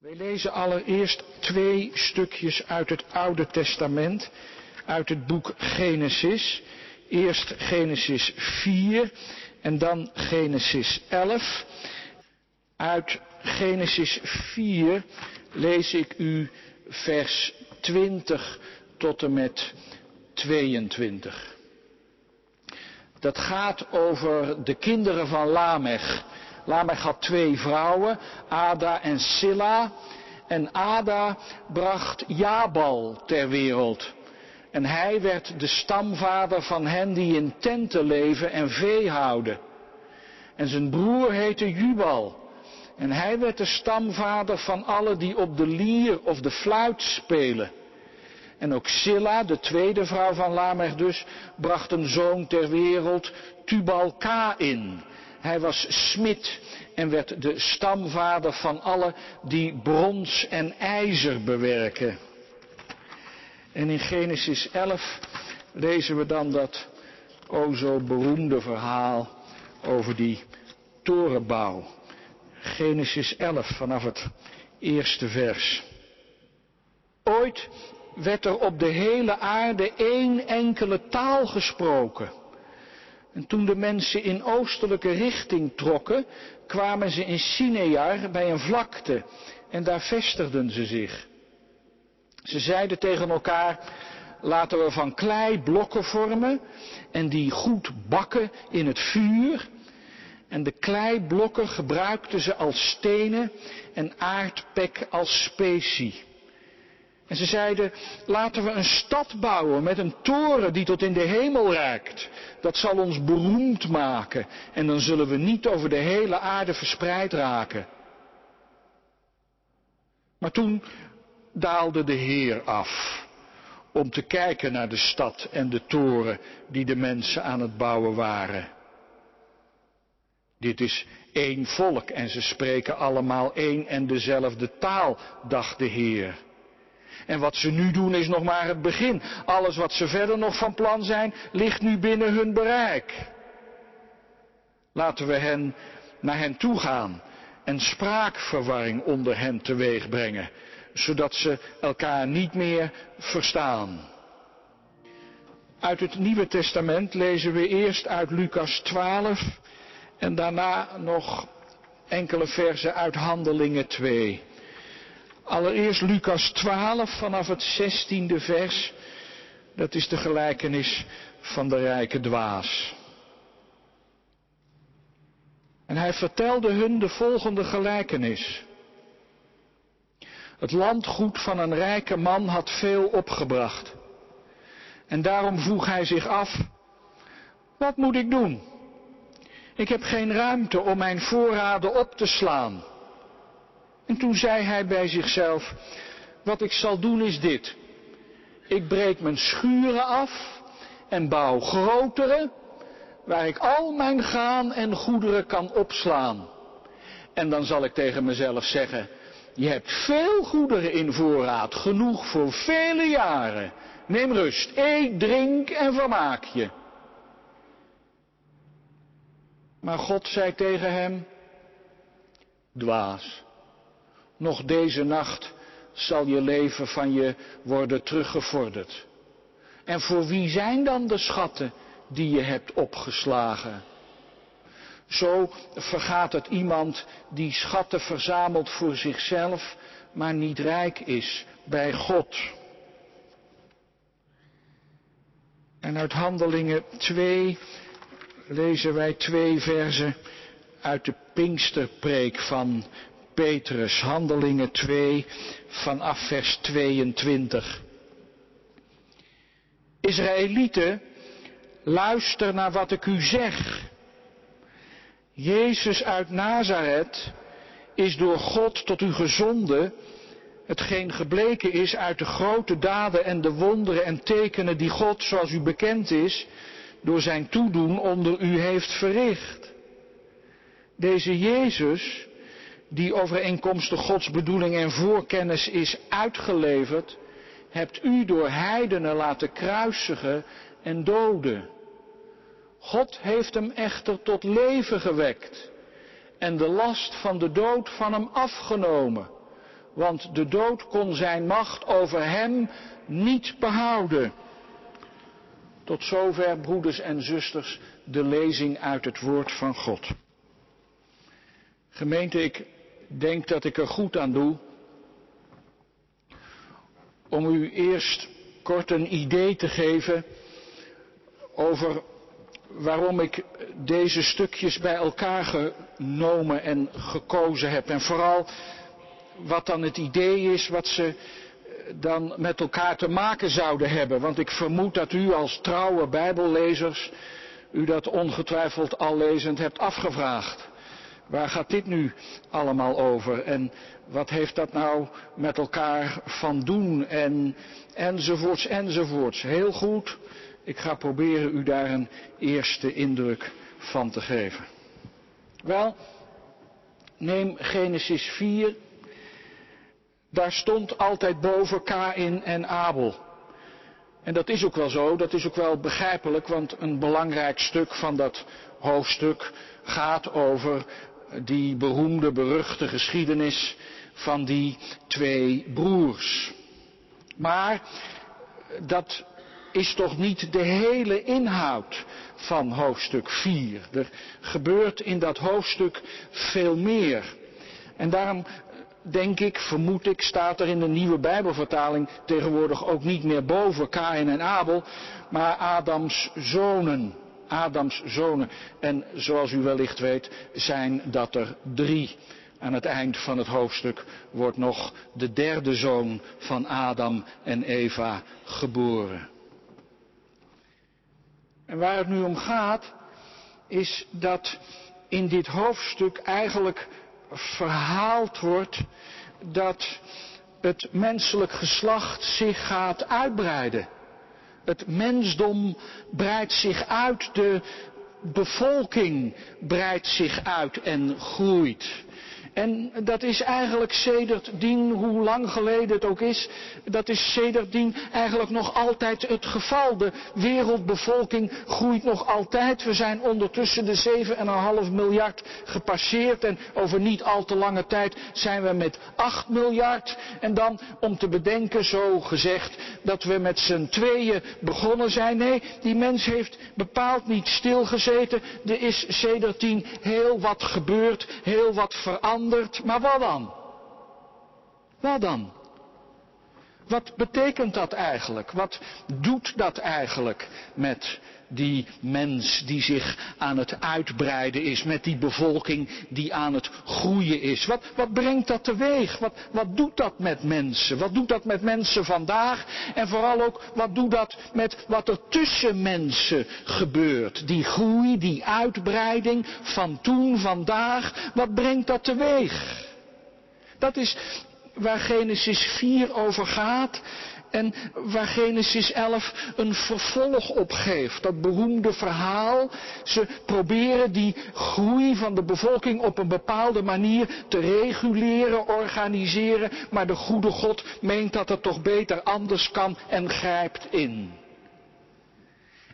Wij lezen allereerst twee stukjes uit het Oude Testament, uit het boek Genesis. Eerst Genesis 4 en dan Genesis 11. Uit Genesis 4 lees ik u vers 20 tot en met 22. Dat gaat over de kinderen van Lamech. Lamech had twee vrouwen, Ada en Silla. En Ada bracht Jabal ter wereld. En hij werd de stamvader van hen die in tenten leven en vee houden. En zijn broer heette Jubal. En hij werd de stamvader van alle die op de lier of de fluit spelen. En ook Silla, de tweede vrouw van Lamech dus, bracht een zoon ter wereld, Tubal Kain. Hij was smid en werd de stamvader van alle die brons en ijzer bewerken. En in Genesis 11 lezen we dan dat o zo beroemde verhaal over die torenbouw. Genesis 11 vanaf het eerste vers. Ooit werd er op de hele aarde één enkele taal gesproken. En toen de mensen in oostelijke richting trokken, kwamen ze in Sinear bij een vlakte en daar vestigden ze zich. Ze zeiden tegen elkaar, laten we van klei blokken vormen en die goed bakken in het vuur. En de kleiblokken gebruikten ze als stenen en aardpek als specie. En ze zeiden, laten we een stad bouwen met een toren die tot in de hemel reikt. Dat zal ons beroemd maken en dan zullen we niet over de hele aarde verspreid raken. Maar toen daalde de Heer af om te kijken naar de stad en de toren die de mensen aan het bouwen waren. Dit is één volk en ze spreken allemaal één en dezelfde taal, dacht de Heer. En wat ze nu doen is nog maar het begin. Alles wat ze verder nog van plan zijn, ligt nu binnen hun bereik. Laten we hen naar hen toe gaan en spraakverwarring onder hen teweeg brengen, zodat ze elkaar niet meer verstaan. Uit het Nieuwe Testament lezen we eerst uit Lucas 12 en daarna nog enkele versen uit Handelingen 2. Allereerst Lucas 12 vanaf het 16e vers. Dat is de gelijkenis van de rijke dwaas. En hij vertelde hun de volgende gelijkenis. Het landgoed van een rijke man had veel opgebracht. En daarom vroeg hij zich af, wat moet ik doen? Ik heb geen ruimte om mijn voorraden op te slaan. En toen zei hij bij zichzelf, wat ik zal doen is dit. Ik breek mijn schuren af en bouw grotere, waar ik al mijn graan en goederen kan opslaan. En dan zal ik tegen mezelf zeggen, je hebt veel goederen in voorraad, genoeg voor vele jaren. Neem rust, eet, drink en vermaak je. Maar God zei tegen hem, dwaas, nog deze nacht zal je leven van je worden teruggevorderd. En voor wie zijn dan de schatten die je hebt opgeslagen? Zo vergaat het iemand die schatten verzamelt voor zichzelf, maar niet rijk is bij God. En uit Handelingen 2 lezen wij twee versen uit de Pinksterpreek van Petrus, Handelingen 2, vanaf vers 22. Israëlieten, luister naar wat ik u zeg. Jezus uit Nazareth is door God tot u gezonden, hetgeen gebleken is uit de grote daden en de wonderen en tekenen die God, zoals u bekend is, door zijn toedoen onder u heeft verricht. Deze Jezus, die overeenkomstig Gods bedoeling en voorkennis is uitgeleverd, hebt u door heidenen laten kruisigen en doden. God heeft hem echter tot leven gewekt en de last van de dood van hem afgenomen, want de dood kon zijn macht over hem niet behouden. Tot zover, broeders en zusters, de lezing uit het woord van God. Gemeente, ik denk dat ik er goed aan doe om u eerst kort een idee te geven over waarom ik deze stukjes bij elkaar genomen en gekozen heb. En vooral wat dan het idee is wat ze dan met elkaar te maken zouden hebben. Want ik vermoed dat u als trouwe Bijbellezers u dat ongetwijfeld al lezend hebt afgevraagd. Waar gaat dit nu allemaal over? En wat heeft dat nou met elkaar van doen? En enzovoorts, enzovoorts. Heel goed. Ik ga proberen u daar een eerste indruk van te geven. Wel, neem Genesis 4. Daar stond altijd boven Kain en Abel. En dat is ook wel zo, dat is ook wel begrijpelijk, want een belangrijk stuk van dat hoofdstuk gaat over die beroemde, beruchte geschiedenis van die twee broers. Maar dat is toch niet de hele inhoud van hoofdstuk 4. Er gebeurt in dat hoofdstuk veel meer. En daarom denk ik, vermoed ik, staat er in de nieuwe Bijbelvertaling tegenwoordig ook niet meer boven Kain en Abel, maar Adams zonen. Adams zonen. En zoals u wellicht weet, zijn dat er drie. Aan het eind van het hoofdstuk wordt nog de derde zoon van Adam en Eva geboren. En waar het nu om gaat, is dat in dit hoofdstuk eigenlijk verhaald wordt dat het menselijk geslacht zich gaat uitbreiden. Het mensdom breidt zich uit, de bevolking breidt zich uit en groeit. En dat is eigenlijk sedertdien, hoe lang geleden het ook is, dat is sedertdien eigenlijk nog altijd het geval. De wereldbevolking groeit nog altijd. We zijn ondertussen de 7,5 miljard gepasseerd en over niet al te lange tijd zijn we met 8 miljard. En dan om te bedenken, zo gezegd, dat we met z'n tweeën begonnen zijn. Nee, die mens heeft bepaald niet stilgezeten. Er is sedertdien heel wat gebeurd, heel wat veranderd maar wat dan? Wat betekent dat eigenlijk? Wat doet dat eigenlijk met die mens die zich aan het uitbreiden is, met die bevolking die aan het groeien is? Wat, wat brengt dat teweeg? Wat, wat doet dat met mensen? Wat doet dat met mensen vandaag? En vooral ook, wat doet dat met wat er tussen mensen gebeurt? Die groei, die uitbreiding van toen, vandaag, wat brengt dat teweeg? Dat is waar Genesis 4 over gaat en waar Genesis 11 een vervolg op geeft. Dat beroemde verhaal. Ze proberen die groei van de bevolking op een bepaalde manier te reguleren, organiseren. Maar de goede God meent dat het toch beter anders kan en grijpt in.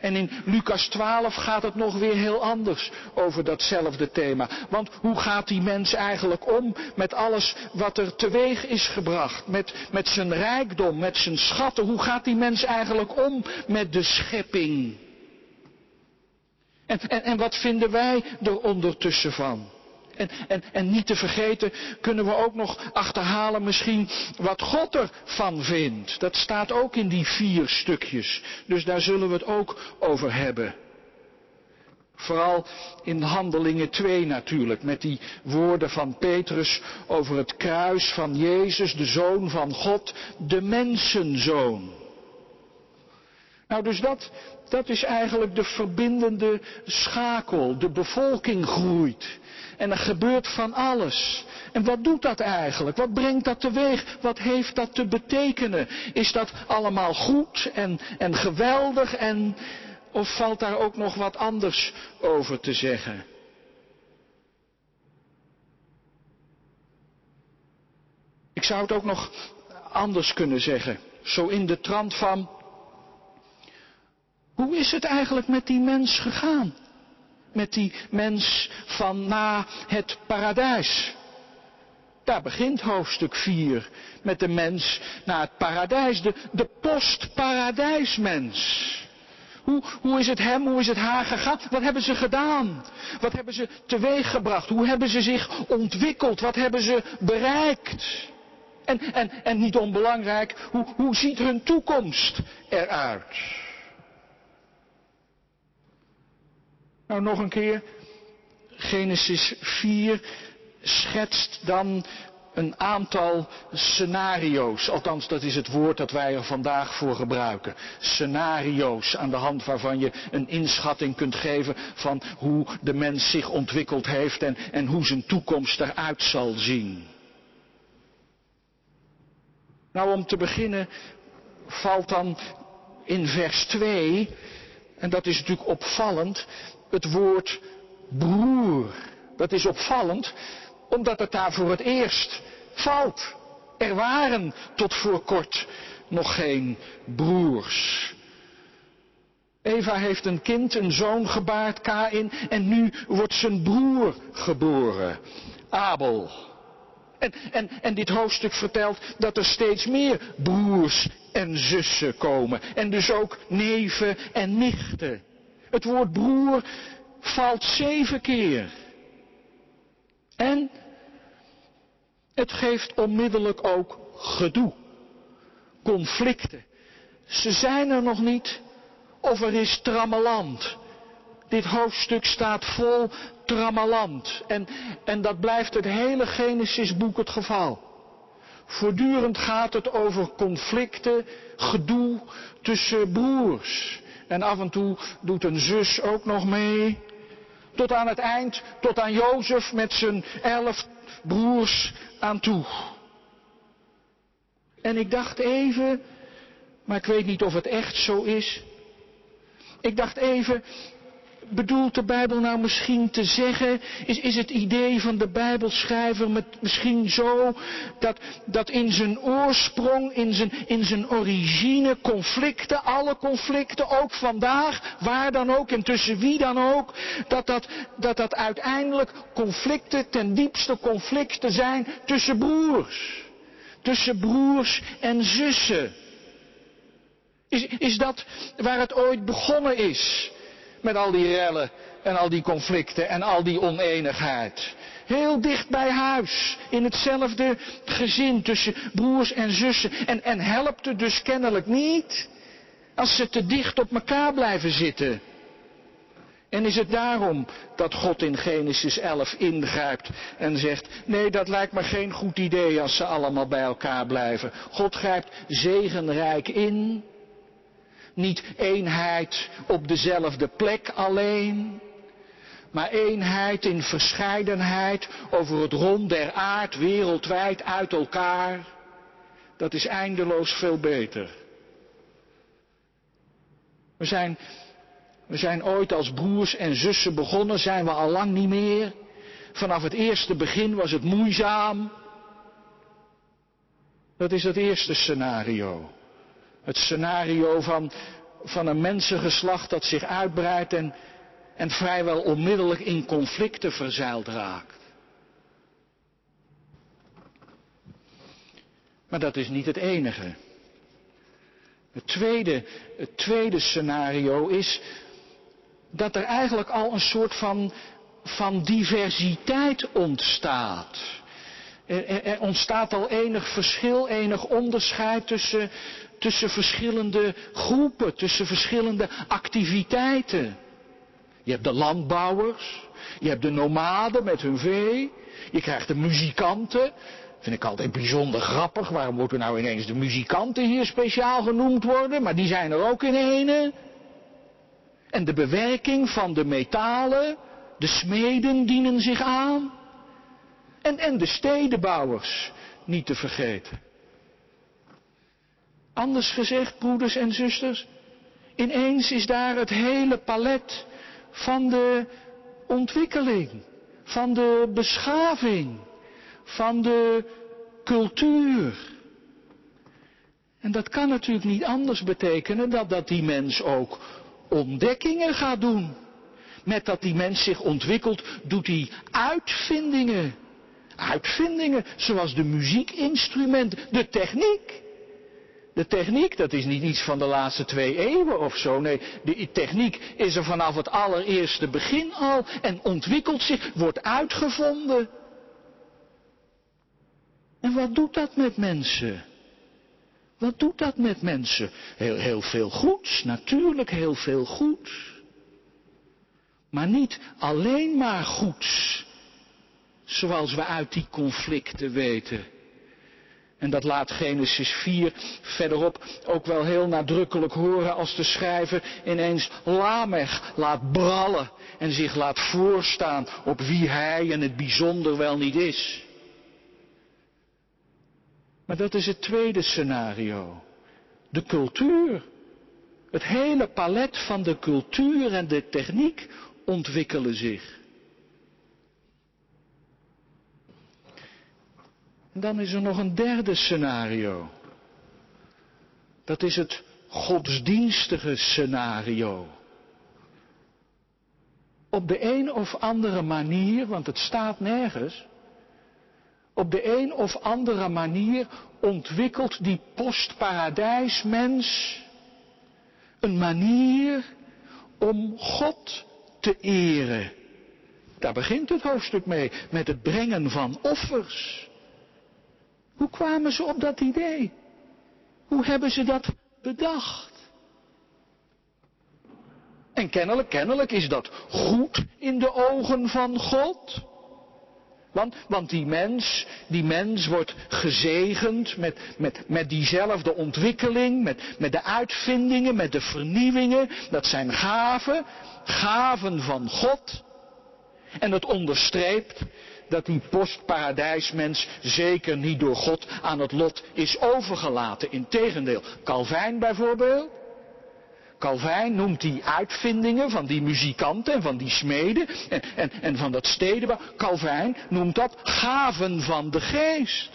En in Lucas 12 gaat het nog weer heel anders over datzelfde thema. Want hoe gaat die mens eigenlijk om met alles wat er teweeg is gebracht? Met, met zijn rijkdom, met zijn schatten. Hoe gaat die mens eigenlijk om met de schepping? En, en, en wat vinden wij er ondertussen van? En, en, en niet te vergeten kunnen we ook nog achterhalen misschien wat God ervan vindt. Dat staat ook in die vier stukjes. Dus daar zullen we het ook over hebben. Vooral in Handelingen 2 natuurlijk, met die woorden van Petrus over het kruis van Jezus, de Zoon van God, de mensenzoon. Nou, dus dat, dat is eigenlijk de verbindende schakel. De bevolking groeit. En er gebeurt van alles. En wat doet dat eigenlijk? Wat brengt dat teweeg? Wat heeft dat te betekenen? Is dat allemaal goed en, en geweldig en, of valt daar ook nog wat anders over te zeggen? Ik zou het ook nog anders kunnen zeggen. Zo in de trant van, hoe is het eigenlijk met die mens gegaan? Met die mens van na het paradijs. Daar begint hoofdstuk 4 met de mens naar het paradijs, de, de postparadijsmens. Hoe, hoe is het hem, hoe is het haar gegaan? Wat hebben ze gedaan? Wat hebben ze teweeggebracht? Hoe hebben ze zich ontwikkeld? Wat hebben ze bereikt? En, en, en niet onbelangrijk, hoe, hoe ziet hun toekomst eruit? Nou, nog een keer. Genesis 4 schetst dan een aantal scenario's. Althans, dat is het woord dat wij er vandaag voor gebruiken. Scenario's aan de hand waarvan je een inschatting kunt geven van hoe de mens zich ontwikkeld heeft en, en hoe zijn toekomst eruit zal zien. Nou, om te beginnen valt dan in vers 2, en dat is natuurlijk opvallend, het woord broer. Dat is opvallend, omdat het daar voor het eerst valt. Er waren tot voor kort nog geen broers. Eva heeft een kind, een zoon gebaard, Kain, en nu wordt zijn broer geboren, Abel. En, en, en dit hoofdstuk vertelt dat er steeds meer broers en zussen komen. En dus ook neven en nichten. Het woord broer valt zeven keer. En het geeft onmiddellijk ook gedoe. Conflicten. Ze zijn er nog niet of er is trammeland. Dit hoofdstuk staat vol trammeland. En, en dat blijft het hele Genesisboek het geval. Voortdurend gaat het over conflicten, gedoe tussen broers. En af en toe doet een zus ook nog mee. Tot aan het eind, tot aan Jozef met zijn elf broers aan toe. En ik dacht even, maar ik weet niet of het echt zo is. Ik dacht even, bedoelt de Bijbel nou misschien te zeggen, is, is het idee van de Bijbelschrijver met, misschien zo dat, dat in zijn oorsprong, in zijn, in zijn origine, conflicten, alle conflicten, ook vandaag, waar dan ook en tussen wie dan ook, dat dat, dat, dat uiteindelijk conflicten, ten diepste conflicten zijn tussen broers. Tussen broers en zussen. Is, is dat waar het ooit begonnen is? Met al die rellen en al die conflicten en al die oneenigheid. Heel dicht bij huis, in hetzelfde gezin tussen broers en zussen. En, en helpt het dus kennelijk niet als ze te dicht op elkaar blijven zitten. En is het daarom dat God in Genesis 11 ingrijpt en zegt, nee dat lijkt me geen goed idee als ze allemaal bij elkaar blijven. God grijpt zegenrijk in niet eenheid op dezelfde plek alleen, maar eenheid in verscheidenheid over het rond der aard, wereldwijd uit elkaar. Dat is eindeloos veel beter. We zijn, we zijn ooit als broers en zussen begonnen, zijn we al lang niet meer. Vanaf het eerste begin was het moeizaam. Dat is het eerste scenario. Het scenario van, van een mensengeslacht dat zich uitbreidt en, en vrijwel onmiddellijk in conflicten verzeild raakt. Maar dat is niet het enige. Het tweede, tweede scenario is dat er eigenlijk al een soort van, van diversiteit ontstaat. Er, er, ontstaat al enig verschil, enig onderscheid tussen, tussen verschillende groepen, tussen verschillende activiteiten. Je hebt de landbouwers, je hebt de nomaden met hun vee, je krijgt de muzikanten. Vind ik altijd bijzonder grappig. Waarom moeten nou ineens de muzikanten hier speciaal genoemd worden? Maar die zijn er ook in ene. En de bewerking van de metalen, de smeden dienen zich aan. En, en de stedenbouwers, niet te vergeten. Anders gezegd, broeders en zusters, ineens is daar het hele palet van de ontwikkeling, van de beschaving, van de cultuur. En dat kan natuurlijk niet anders betekenen dan dat die mens ook ontdekkingen gaat doen. Met dat die mens zich ontwikkelt, doet hij uitvindingen Uitvindingen zoals de muziekinstrumenten, de techniek. De techniek, dat is niet iets van de laatste twee eeuwen of zo. Nee, de techniek is er vanaf het allereerste begin al en ontwikkelt zich, wordt uitgevonden. En wat doet dat met mensen? Wat doet dat met mensen? Heel, heel veel goeds, natuurlijk heel veel goeds. Maar niet alleen maar goeds, zoals we uit die conflicten weten. En dat laat Genesis 4 verderop ook wel heel nadrukkelijk horen als de schrijver ineens Lamech laat brallen en zich laat voorstaan op wie hij en het bijzonder wel niet is. Maar dat is het tweede scenario. De cultuur. Het hele palet van de cultuur en de techniek ontwikkelen zich. Dan is er nog een derde scenario. Dat is het godsdienstige scenario. Op de een of andere manier, want het staat nergens, op de een of andere manier ontwikkelt die postparadijsmens een manier om God te eren. Daar begint het hoofdstuk mee, met het brengen van offers. Hoe kwamen ze op dat idee? Hoe hebben ze dat bedacht? En kennelijk, kennelijk is dat goed in de ogen van God. Want, want die mens, die mens wordt gezegend met, met, met diezelfde ontwikkeling, met, met de uitvindingen, met de vernieuwingen. Dat zijn gaven, gaven van God. En het onderstreept dat die postparadijsmens zeker niet door God aan het lot is overgelaten. Integendeel, Calvijn bijvoorbeeld. Calvijn noemt die uitvindingen van die muzikanten en van die smeden en, en, en van dat stedenbouw. Calvijn noemt dat gaven van de geest.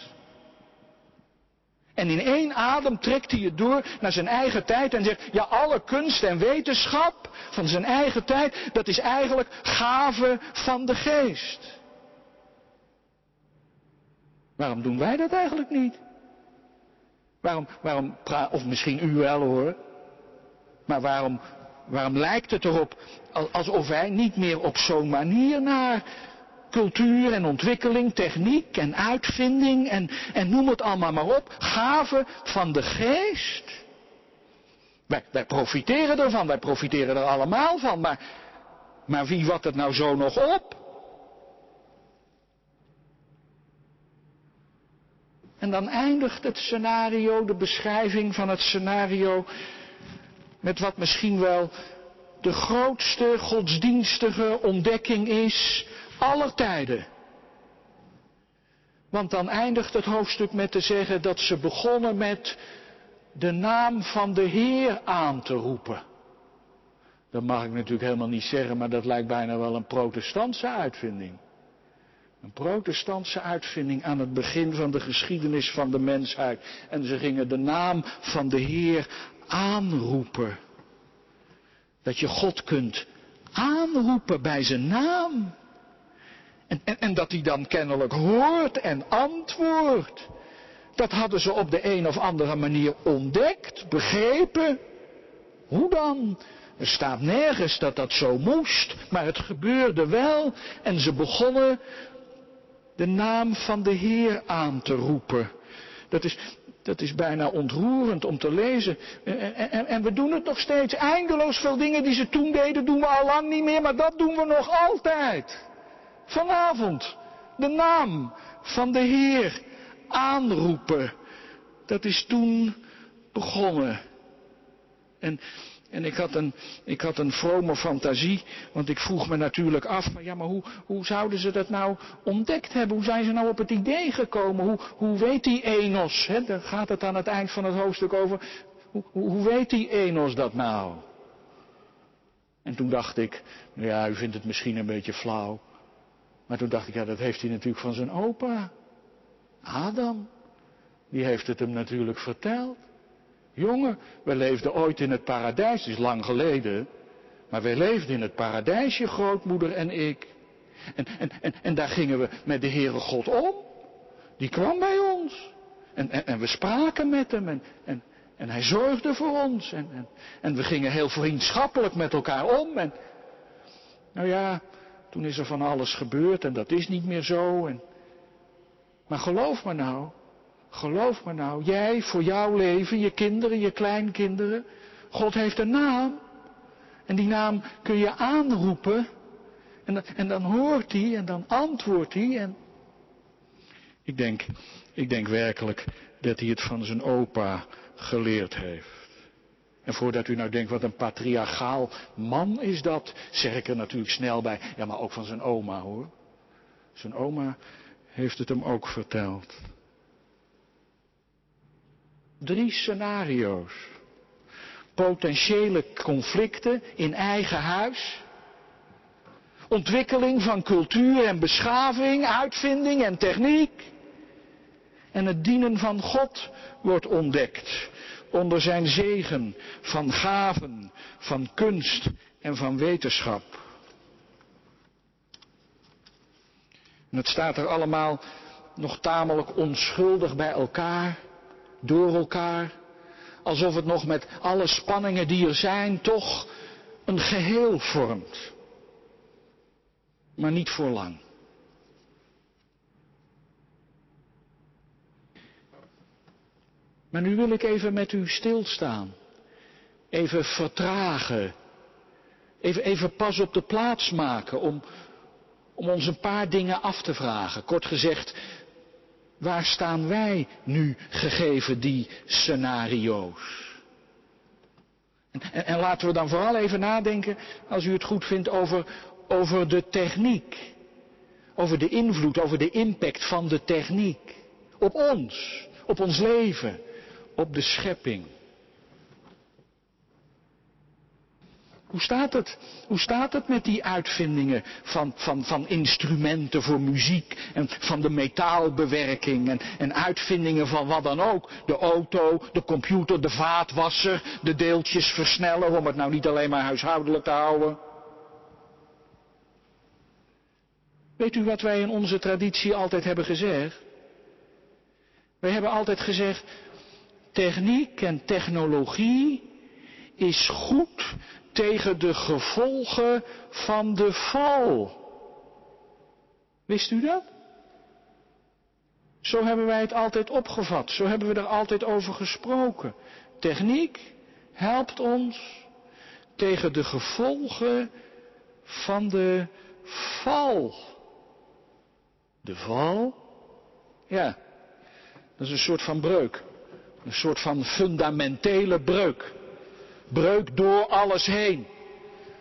En in één adem trekt hij het door naar zijn eigen tijd en zegt, ja alle kunst en wetenschap van zijn eigen tijd, dat is eigenlijk gaven van de geest. Waarom doen wij dat eigenlijk niet? Waarom, waarom, of misschien u wel hoor, maar waarom, waarom lijkt het erop alsof wij niet meer op zo'n manier naar cultuur en ontwikkeling, techniek en uitvinding en, en noem het allemaal maar op, gaven van de geest. Wij, wij profiteren ervan, wij profiteren er allemaal van, maar, maar wie wat het nou zo nog op? En dan eindigt het scenario, de beschrijving van het scenario, met wat misschien wel de grootste godsdienstige ontdekking is aller tijden. Want dan eindigt het hoofdstuk met te zeggen dat ze begonnen met de naam van de Heer aan te roepen. Dat mag ik natuurlijk helemaal niet zeggen, maar dat lijkt bijna wel een protestantse uitvinding. Een protestantse uitvinding aan het begin van de geschiedenis van de mensheid. En ze gingen de naam van de Heer aanroepen. Dat je God kunt aanroepen bij zijn naam. En, en, en dat hij dan kennelijk hoort en antwoordt. Dat hadden ze op de een of andere manier ontdekt, begrepen. Hoe dan? Er staat nergens dat dat zo moest, maar het gebeurde wel. En ze begonnen de naam van de Heer aan te roepen. Dat is, dat is bijna ontroerend om te lezen. En, en, en, we doen het nog steeds. Eindeloos veel dingen die ze toen deden, doen we al lang niet meer, maar dat doen we nog altijd. Vanavond, de naam van de Heer aanroepen. Dat is toen begonnen. En en ik had een, ik had een vrome fantasie, want ik vroeg me natuurlijk af, maar ja, maar hoe, hoe zouden ze dat nou ontdekt hebben? Hoe zijn ze nou op het idee gekomen? Hoe, hoe weet die Enos, hè, daar gaat het aan het eind van het hoofdstuk over, hoe, hoe weet die Enos dat nou? En toen dacht ik, nou ja, u vindt het misschien een beetje flauw. Maar toen dacht ik, ja, dat heeft hij natuurlijk van zijn opa. Adam. Die heeft het hem natuurlijk verteld. Jongen, we leefden ooit in het paradijs, is lang geleden. Maar wij leefden in het paradijs, je grootmoeder en ik. En, en, en, en daar gingen we met de Heere God om. Die kwam bij ons. En, en, en we spraken met hem en, en, en hij zorgde voor ons. En, en, en we gingen heel vriendschappelijk met elkaar om. En, nou ja, toen is er van alles gebeurd en dat is niet meer zo. En, maar geloof me nou, geloof me nou, jij voor jouw leven, je kinderen, je kleinkinderen, God heeft een naam. En die naam kun je aanroepen. En, en dan hoort hij en dan antwoordt hij. En ik denk, ik denk werkelijk dat hij het van zijn opa geleerd heeft. En voordat u nou denkt, wat een patriarchaal man is dat, zeg ik er natuurlijk snel bij. Ja, maar ook van zijn oma hoor. Zijn oma heeft het hem ook verteld. Drie scenario's. Potentiële conflicten in eigen huis. Ontwikkeling van cultuur en beschaving, uitvinding en techniek. En het dienen van God wordt ontdekt onder zijn zegen van gaven, van kunst en van wetenschap. En het staat er allemaal nog tamelijk onschuldig bij elkaar, door elkaar, alsof het nog met alle spanningen die er zijn toch een geheel vormt. Maar niet voor lang. Maar nu wil ik even met u stilstaan. Even vertragen. Even, even pas op de plaats maken om, om ons een paar dingen af te vragen. Kort gezegd, waar staan wij nu gegeven die scenario's? En, en, en, laten we dan vooral even nadenken, als u het goed vindt, over, over de techniek. Over de invloed, over de impact van de techniek. Op ons, op ons leven, op de schepping. Hoe staat het? Staat het met die uitvindingen van, van, van instrumenten voor muziek en van de metaalbewerking en, en uitvindingen van wat dan ook? De auto, de computer, de vaatwasser, de deeltjesversneller, om het nou niet alleen maar huishoudelijk te houden. Weet u wat wij in onze traditie altijd hebben gezegd? Wij hebben altijd gezegd, techniek en technologie is goed tegen de gevolgen van de val. Wist u dat? Zo hebben wij het altijd opgevat, zo hebben we er altijd over gesproken. Techniek helpt ons tegen de gevolgen van de val. De val? Ja, dat is een soort van breuk. Een soort van fundamentele breuk. Breuk door alles heen.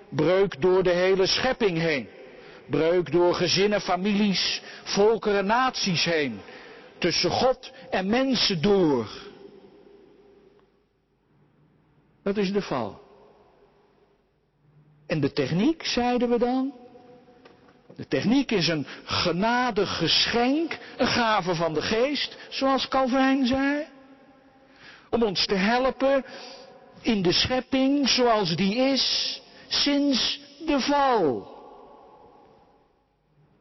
Breuk door de hele schepping heen. Breuk door gezinnen, families, volkeren, naties heen. Tussen God en mensen door. Dat is de val. En de techniek, zeiden we dan? De techniek is een genadig geschenk, een gave van de geest, zoals Calvijn zei om ons te helpen in de schepping zoals die is sinds de val.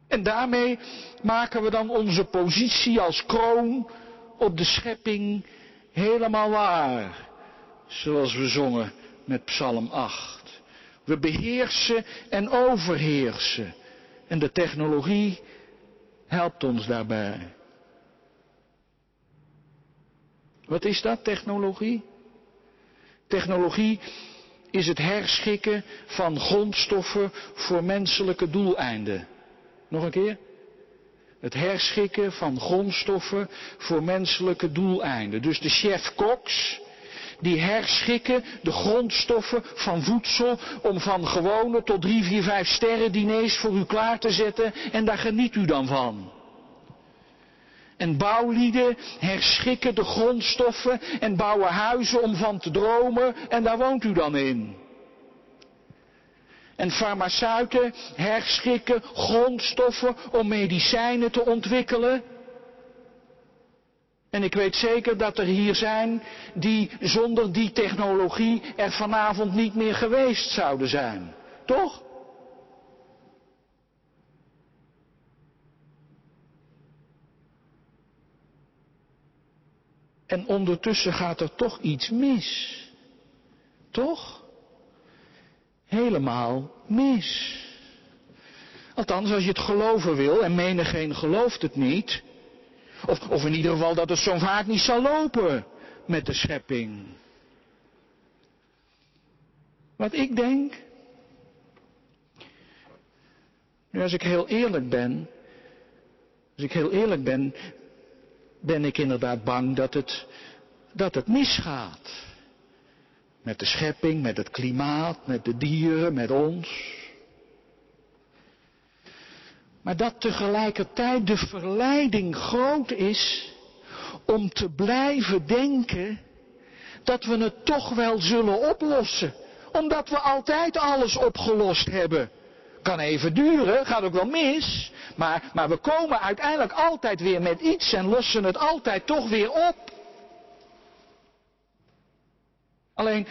En daarmee maken we dan onze positie als kroon op de schepping helemaal waar. Zoals we zongen met Psalm 8. We beheersen en overheersen. En de technologie helpt ons daarbij. Wat is dat, technologie? Technologie is het herschikken van grondstoffen voor menselijke doeleinden. Nog een keer? Het herschikken van grondstoffen voor menselijke doeleinden. Dus de chef Cox, die herschikken de grondstoffen van voedsel om van gewone tot drie, vier, vijf sterren diners voor u klaar te zetten en daar geniet u dan van. En bouwlieden herschikken de grondstoffen en bouwen huizen om van te dromen en daar woont u dan in. En farmaceuten herschikken grondstoffen om medicijnen te ontwikkelen. En ik weet zeker dat er hier zijn die zonder die technologie er vanavond niet meer geweest zouden zijn. Toch? En ondertussen gaat er toch iets mis. Toch? Helemaal mis. Althans, als je het geloven wil, en menigeen gelooft het niet. Of, of in ieder geval dat het zo vaak niet zal lopen met de schepping. Wat ik denk, nu als ik heel eerlijk ben, als ik heel eerlijk ben, ben ik inderdaad bang dat het, dat het misgaat. Met de schepping, met het klimaat, met de dieren, met ons. Maar dat tegelijkertijd de verleiding groot is om te blijven denken dat we het toch wel zullen oplossen. Omdat we altijd alles opgelost hebben. Kan even duren, gaat ook wel mis. Maar, maar we komen uiteindelijk altijd weer met iets en lossen het altijd toch weer op. Alleen,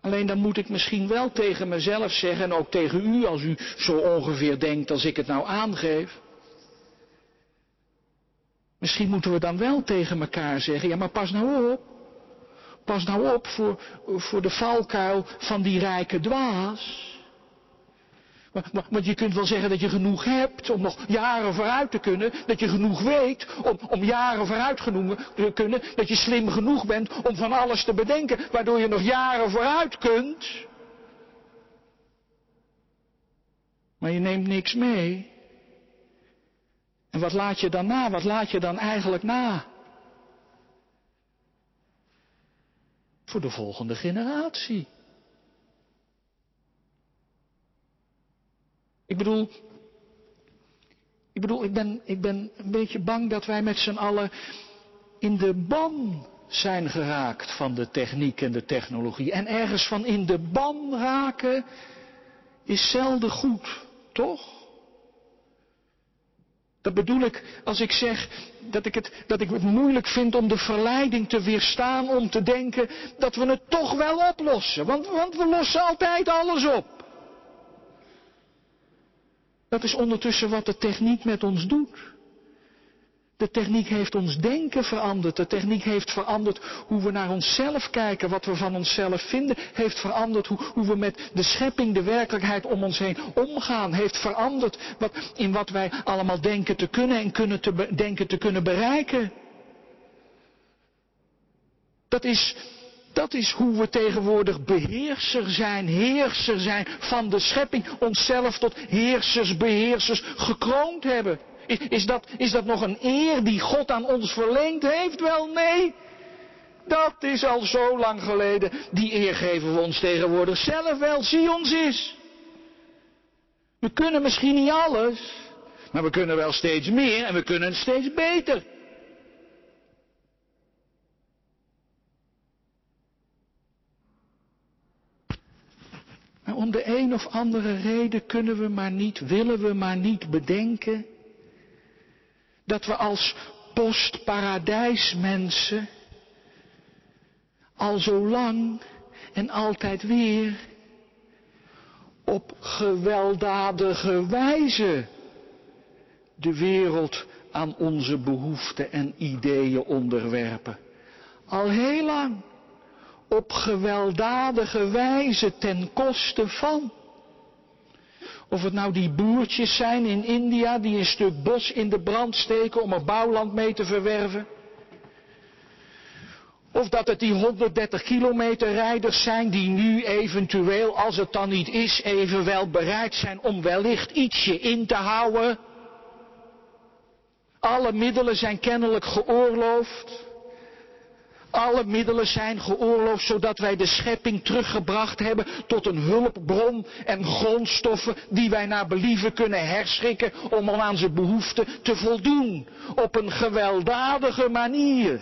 alleen dan moet ik misschien wel tegen mezelf zeggen en ook tegen u als u zo ongeveer denkt als ik het nou aangeef. Misschien moeten we dan wel tegen elkaar zeggen, ja maar pas nou op. Pas nou op voor, voor de valkuil van die rijke dwaas. Want je kunt wel zeggen dat je genoeg hebt om nog jaren vooruit te kunnen. Dat je genoeg weet om, om jaren vooruit te kunnen. Dat je slim genoeg bent om van alles te bedenken. Waardoor je nog jaren vooruit kunt. Maar je neemt niks mee. En wat laat je dan na? Wat laat je dan eigenlijk na? Voor de volgende generatie. Ik bedoel, ik bedoel, ik ben, ik ben een beetje bang dat wij met z'n allen in de ban zijn geraakt van de techniek en de technologie. En ergens van in de ban raken is zelden goed, toch? Dat bedoel ik als ik zeg dat ik, het, dat ik het moeilijk vind om de verleiding te weerstaan om te denken dat we het toch wel oplossen. Want, want we lossen altijd alles op. Dat is ondertussen wat de techniek met ons doet. De techniek heeft ons denken veranderd. De techniek heeft veranderd hoe we naar onszelf kijken, wat we van onszelf vinden. Heeft veranderd hoe, hoe we met de schepping, de werkelijkheid om ons heen omgaan. Heeft veranderd wat, in wat wij allemaal denken te kunnen en kunnen te, denken te kunnen bereiken. Dat is dat is hoe we tegenwoordig beheerser zijn, heerser zijn van de schepping. Onszelf tot heersers, beheersers gekroond hebben. Is, dat, is dat nog een eer die God aan ons verleend heeft? Wel nee. Dat is al zo lang geleden. Die eer geven we ons tegenwoordig zelf wel. Zie ons eens. We kunnen misschien niet alles. Maar we kunnen wel steeds meer en we kunnen steeds beter. Maar om de een of andere reden kunnen we maar niet, willen we maar niet bedenken dat we als postparadijsmensen al zo lang en altijd weer op gewelddadige wijze de wereld aan onze behoeften en ideeën onderwerpen. Al heel lang op gewelddadige wijze ten koste van. Of het nou die boertjes zijn in India die een stuk bos in de brand steken om er bouwland mee te verwerven. Of dat het die 130 kilometer rijders zijn die nu eventueel, als het dan niet is, evenwel bereid zijn om wellicht ietsje in te houden. Alle middelen zijn kennelijk geoorloofd. Alle middelen zijn geoorloofd zodat wij de schepping teruggebracht hebben tot een hulpbron en grondstoffen die wij naar believen kunnen herschikken om aan zijn behoeften te voldoen. Op een gewelddadige manier.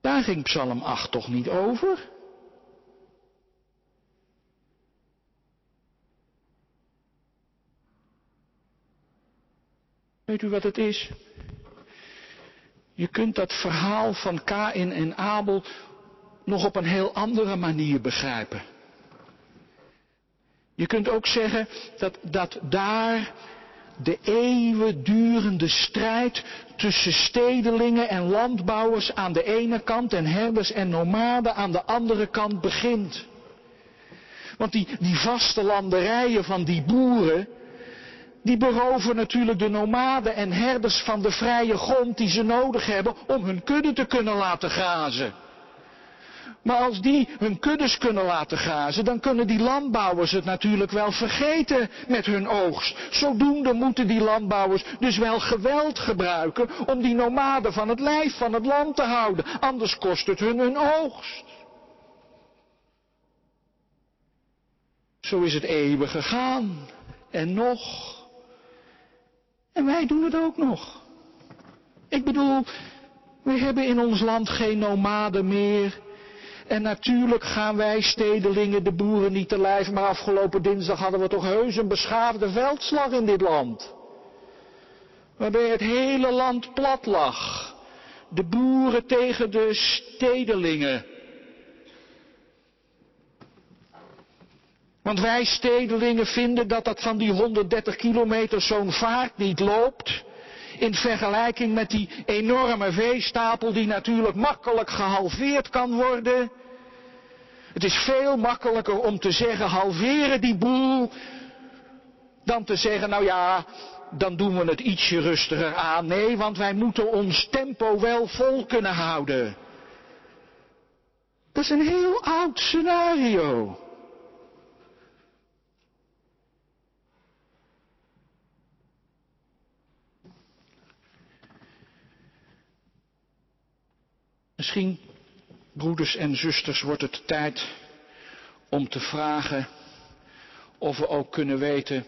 Daar ging Psalm 8 toch niet over? Weet u wat het is? Je kunt dat verhaal van Kain en Abel nog op een heel andere manier begrijpen. Je kunt ook zeggen dat, dat daar de eeuwigdurende strijd tussen stedelingen en landbouwers aan de ene kant en herders en nomaden aan de andere kant begint. Want die, die vaste landerijen van die boeren, die beroven natuurlijk de nomaden en herders van de vrije grond die ze nodig hebben om hun kudde te kunnen laten grazen. Maar als die hun kuddes kunnen laten grazen, dan kunnen die landbouwers het natuurlijk wel vergeten met hun oogst. Zodoende moeten die landbouwers dus wel geweld gebruiken om die nomaden van het lijf van het land te houden. Anders kost het hun hun oogst. Zo is het eeuwig gegaan. En nog. En wij doen het ook nog. Ik bedoel, we hebben in ons land geen nomaden meer. En natuurlijk gaan wij stedelingen de boeren niet te lijf, maar afgelopen dinsdag hadden we toch heus een beschaafde veldslag in dit land. Waarbij het hele land plat lag. De boeren tegen de stedelingen. Want wij stedelingen vinden dat dat van die 130 kilometer zo'n vaart niet loopt. In vergelijking met die enorme veestapel die natuurlijk makkelijk gehalveerd kan worden. Het is veel makkelijker om te zeggen halveren die boel. Dan te zeggen nou ja, dan doen we het ietsje rustiger aan. Nee, want wij moeten ons tempo wel vol kunnen houden. Dat is een heel oud scenario. Misschien, broeders en zusters, wordt het tijd om te vragen of we ook kunnen weten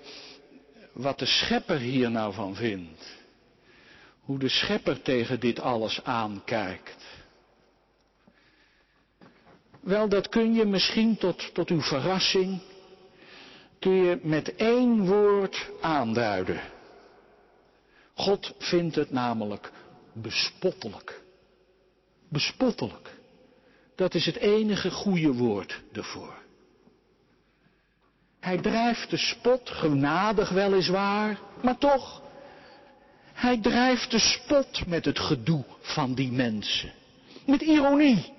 wat de schepper hier nou van vindt. Hoe de schepper tegen dit alles aankijkt. Wel, dat kun je misschien tot, tot uw verrassing, kun je met één woord aanduiden. God vindt het namelijk bespottelijk bespottelijk. Dat is het enige goede woord ervoor. Hij drijft de spot, genadig weliswaar, maar toch. Hij drijft de spot met het gedoe van die mensen. Met ironie.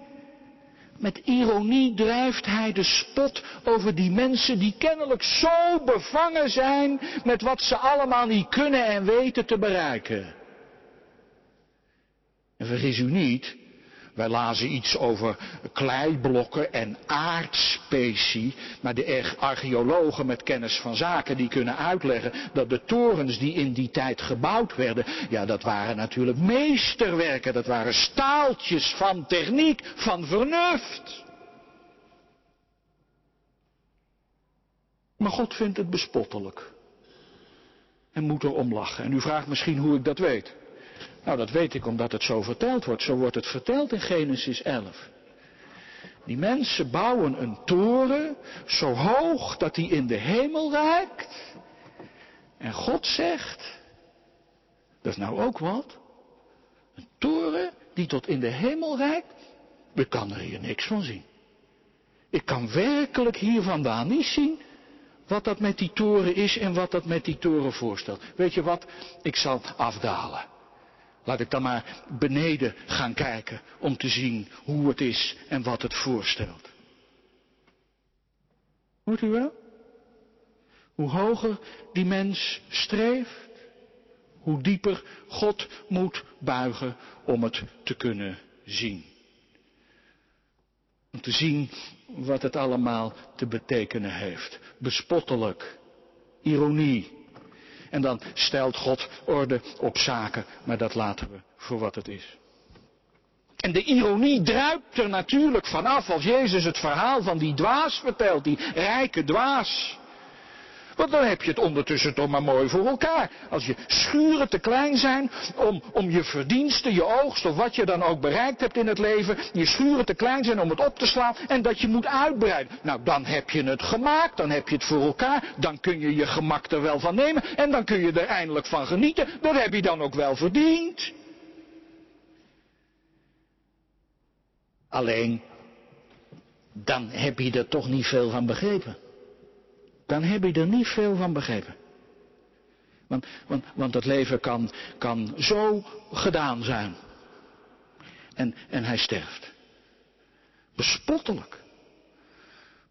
Met ironie drijft hij de spot over die mensen die kennelijk zo bevangen zijn met wat ze allemaal niet kunnen en weten te bereiken. En vergis u niet, wij lazen iets over kleiblokken en aardspecie, maar de archeologen met kennis van zaken die kunnen uitleggen dat de torens die in die tijd gebouwd werden, ja dat waren natuurlijk meesterwerken, dat waren staaltjes van techniek, van vernuft. Maar God vindt het bespottelijk. En moet er om lachen. En u vraagt misschien hoe ik dat weet. Nou, dat weet ik omdat het zo verteld wordt. Zo wordt het verteld in Genesis 11. Die mensen bouwen een toren zo hoog dat die in de hemel reikt. En God zegt, dat is nou ook wat. Een toren die tot in de hemel reikt. Ik kan er hier niks van zien. Ik kan werkelijk hier vandaan niet zien wat dat met die toren is en wat dat met die toren voorstelt. Weet je wat? Ik zal afdalen. Laat ik dan maar beneden gaan kijken om te zien hoe het is en wat het voorstelt. Hoort u wel? Hoe hoger die mens streeft, hoe dieper God moet buigen om het te kunnen zien. Om te zien wat het allemaal te betekenen heeft. Bespottelijk, ironie, en dan stelt God orde op zaken, maar dat laten we voor wat het is. En de ironie druipt er natuurlijk vanaf als Jezus het verhaal van die dwaas vertelt, die rijke dwaas. Want dan heb je het ondertussen toch maar mooi voor elkaar. Als je schuren te klein zijn om, om je verdiensten, je oogst of wat je dan ook bereikt hebt in het leven, je schuren te klein zijn om het op te slaan en dat je moet uitbreiden. Nou, dan heb je het gemaakt, dan heb je het voor elkaar, dan kun je je gemak er wel van nemen en dan kun je er eindelijk van genieten. Dat heb je dan ook wel verdiend. Alleen, dan heb je er toch niet veel van begrepen dan heb je er niet veel van begrepen. Want, want, want het leven kan, kan zo gedaan zijn. En, en hij sterft. Bespottelijk.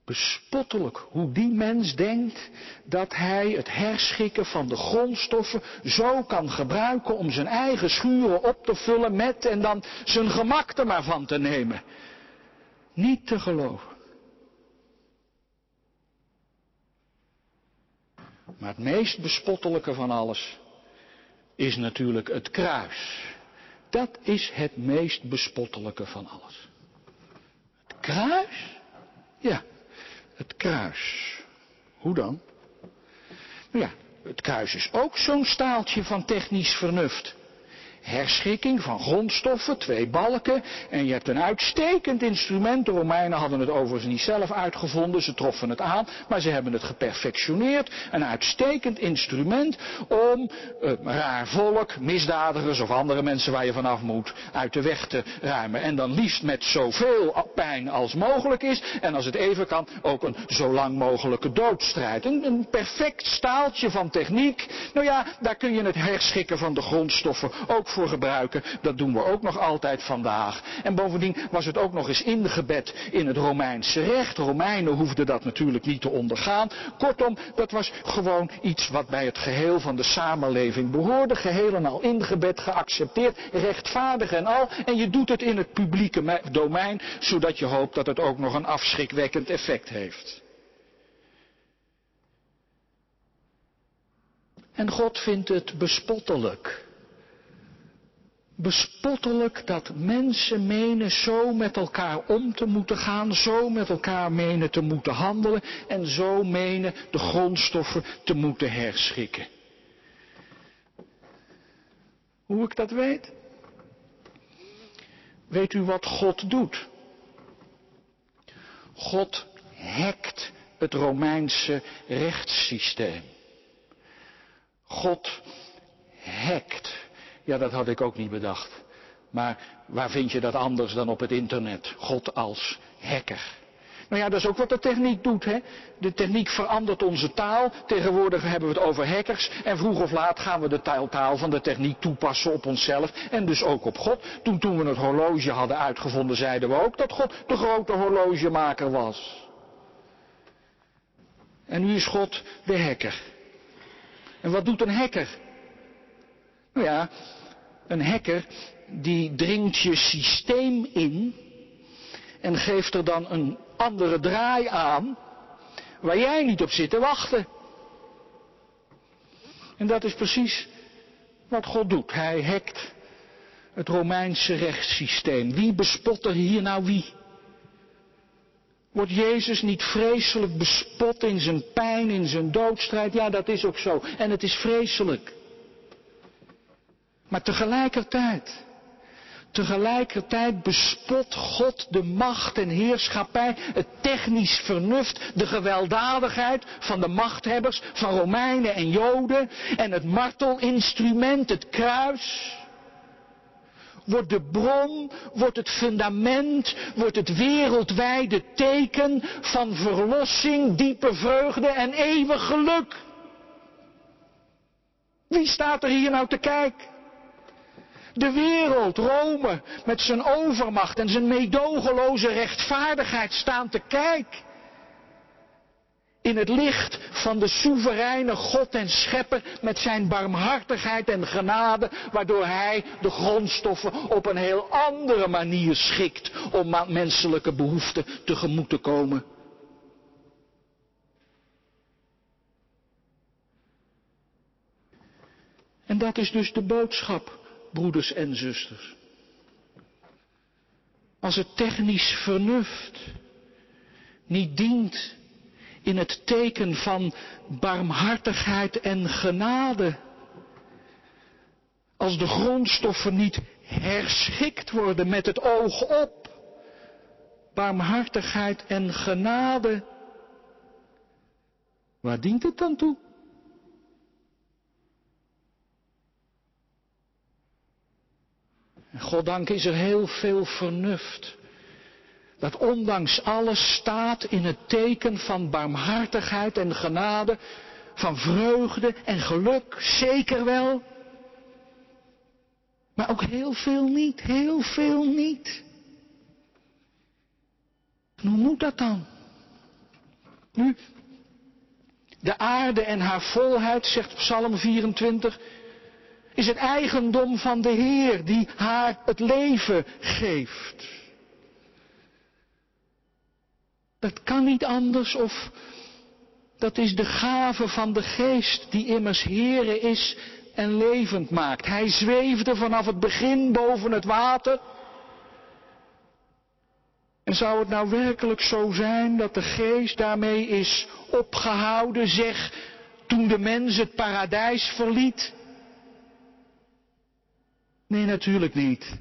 Bespottelijk hoe die mens denkt dat hij het herschikken van de grondstoffen zo kan gebruiken om zijn eigen schuren op te vullen met en dan zijn gemak er maar van te nemen. Niet te geloven. Maar het meest bespottelijke van alles is natuurlijk het kruis. Dat is het meest bespottelijke van alles. Het kruis? Ja, het kruis. Hoe dan? Nou ja, het kruis is ook zo'n staaltje van technisch vernuft herschikking van grondstoffen, twee balken. En je hebt een uitstekend instrument. De Romeinen hadden het overigens niet zelf uitgevonden, ze troffen het aan, maar ze hebben het geperfectioneerd. Een uitstekend instrument om uh, raar volk, misdadigers of andere mensen waar je vanaf moet, uit de weg te ruimen. En dan liefst met zoveel pijn als mogelijk is. En als het even kan, ook een zo lang mogelijke doodstrijd. Een, een perfect staaltje van techniek. Nou ja, daar kun je het herschikken van de grondstoffen ook voor gebruiken. Dat doen we ook nog altijd vandaag. En bovendien was het ook nog eens ingebed in het Romeinse recht. Romeinen hoefden dat natuurlijk niet te ondergaan. Kortom, dat was gewoon iets wat bij het geheel van de samenleving behoorde. Geheel en al ingebed, geaccepteerd, rechtvaardig en al. En je doet het in het publieke domein, zodat je hoopt dat het ook nog een afschrikwekkend effect heeft. En God vindt het bespottelijk bespottelijk dat mensen menen zo met elkaar om te moeten gaan, zo met elkaar menen te moeten handelen en zo menen de grondstoffen te moeten herschikken. Hoe ik dat weet? Weet u wat God doet? God hackt het Romeinse rechtssysteem. God hackt ja, dat had ik ook niet bedacht. Maar waar vind je dat anders dan op het internet? God als hacker. Nou ja, dat is ook wat de techniek doet. Hè? De techniek verandert onze taal. Tegenwoordig hebben we het over hackers. En vroeg of laat gaan we de taal van de techniek toepassen op onszelf. En dus ook op God. Toen, toen we het horloge hadden uitgevonden, zeiden we ook dat God de grote horlogemaker was. En nu is God de hacker. En wat doet een hacker? Nou ja, een hacker die dringt je systeem in en geeft er dan een andere draai aan waar jij niet op zit te wachten. En dat is precies wat God doet. Hij hackt het Romeinse rechtssysteem. Wie bespot er hier nou wie? Wordt Jezus niet vreselijk bespot in zijn pijn, in zijn doodstrijd? Ja, dat is ook zo. En het is vreselijk. Maar tegelijkertijd, tegelijkertijd bespot God de macht en heerschappij, het technisch vernuft, de gewelddadigheid van de machthebbers, van Romeinen en Joden en het martelinstrument, het kruis. Wordt de bron, wordt het fundament, wordt het wereldwijde teken van verlossing, diepe vreugde en eeuwig geluk. Wie staat er hier nou te kijken? De wereld, Rome, met zijn overmacht en zijn meedogenloze rechtvaardigheid staan te kijken. In het licht van de soevereine God en Schepper met zijn barmhartigheid en genade, waardoor hij de grondstoffen op een heel andere manier schikt om aan menselijke behoeften tegemoet te komen. En dat is dus de boodschap broeders en zusters. Als het technisch vernuft niet dient in het teken van barmhartigheid en genade, als de grondstoffen niet herschikt worden met het oog op barmhartigheid en genade, waar dient het dan toe? Goddank is er heel veel vernuft. Dat ondanks alles staat in het teken van barmhartigheid en genade van vreugde en geluk, zeker wel. Maar ook heel veel niet, heel veel niet. En hoe moet dat dan? Nu, de aarde en haar volheid, zegt Psalm 24, is het eigendom van de Heer die haar het leven geeft. Dat kan niet anders of dat is de gave van de geest die immers Heere is en levend maakt. Hij zweefde vanaf het begin boven het water. En zou het nou werkelijk zo zijn dat de geest daarmee is opgehouden, zeg, toen de mens het paradijs verliet? Nee, natuurlijk niet.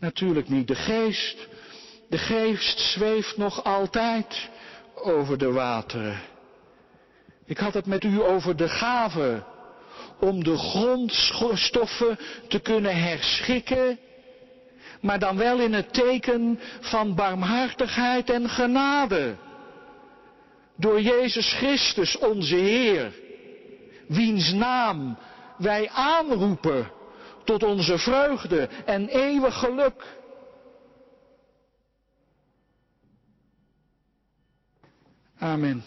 Natuurlijk niet. De geest, de geest zweeft nog altijd over de wateren. Ik had het met u over de gave om de grondstoffen te kunnen herschikken, maar dan wel in het teken van barmhartigheid en genade. Door Jezus Christus, onze Heer, wiens naam wij aanroepen tot onze vreugde en eeuwig geluk. Amen.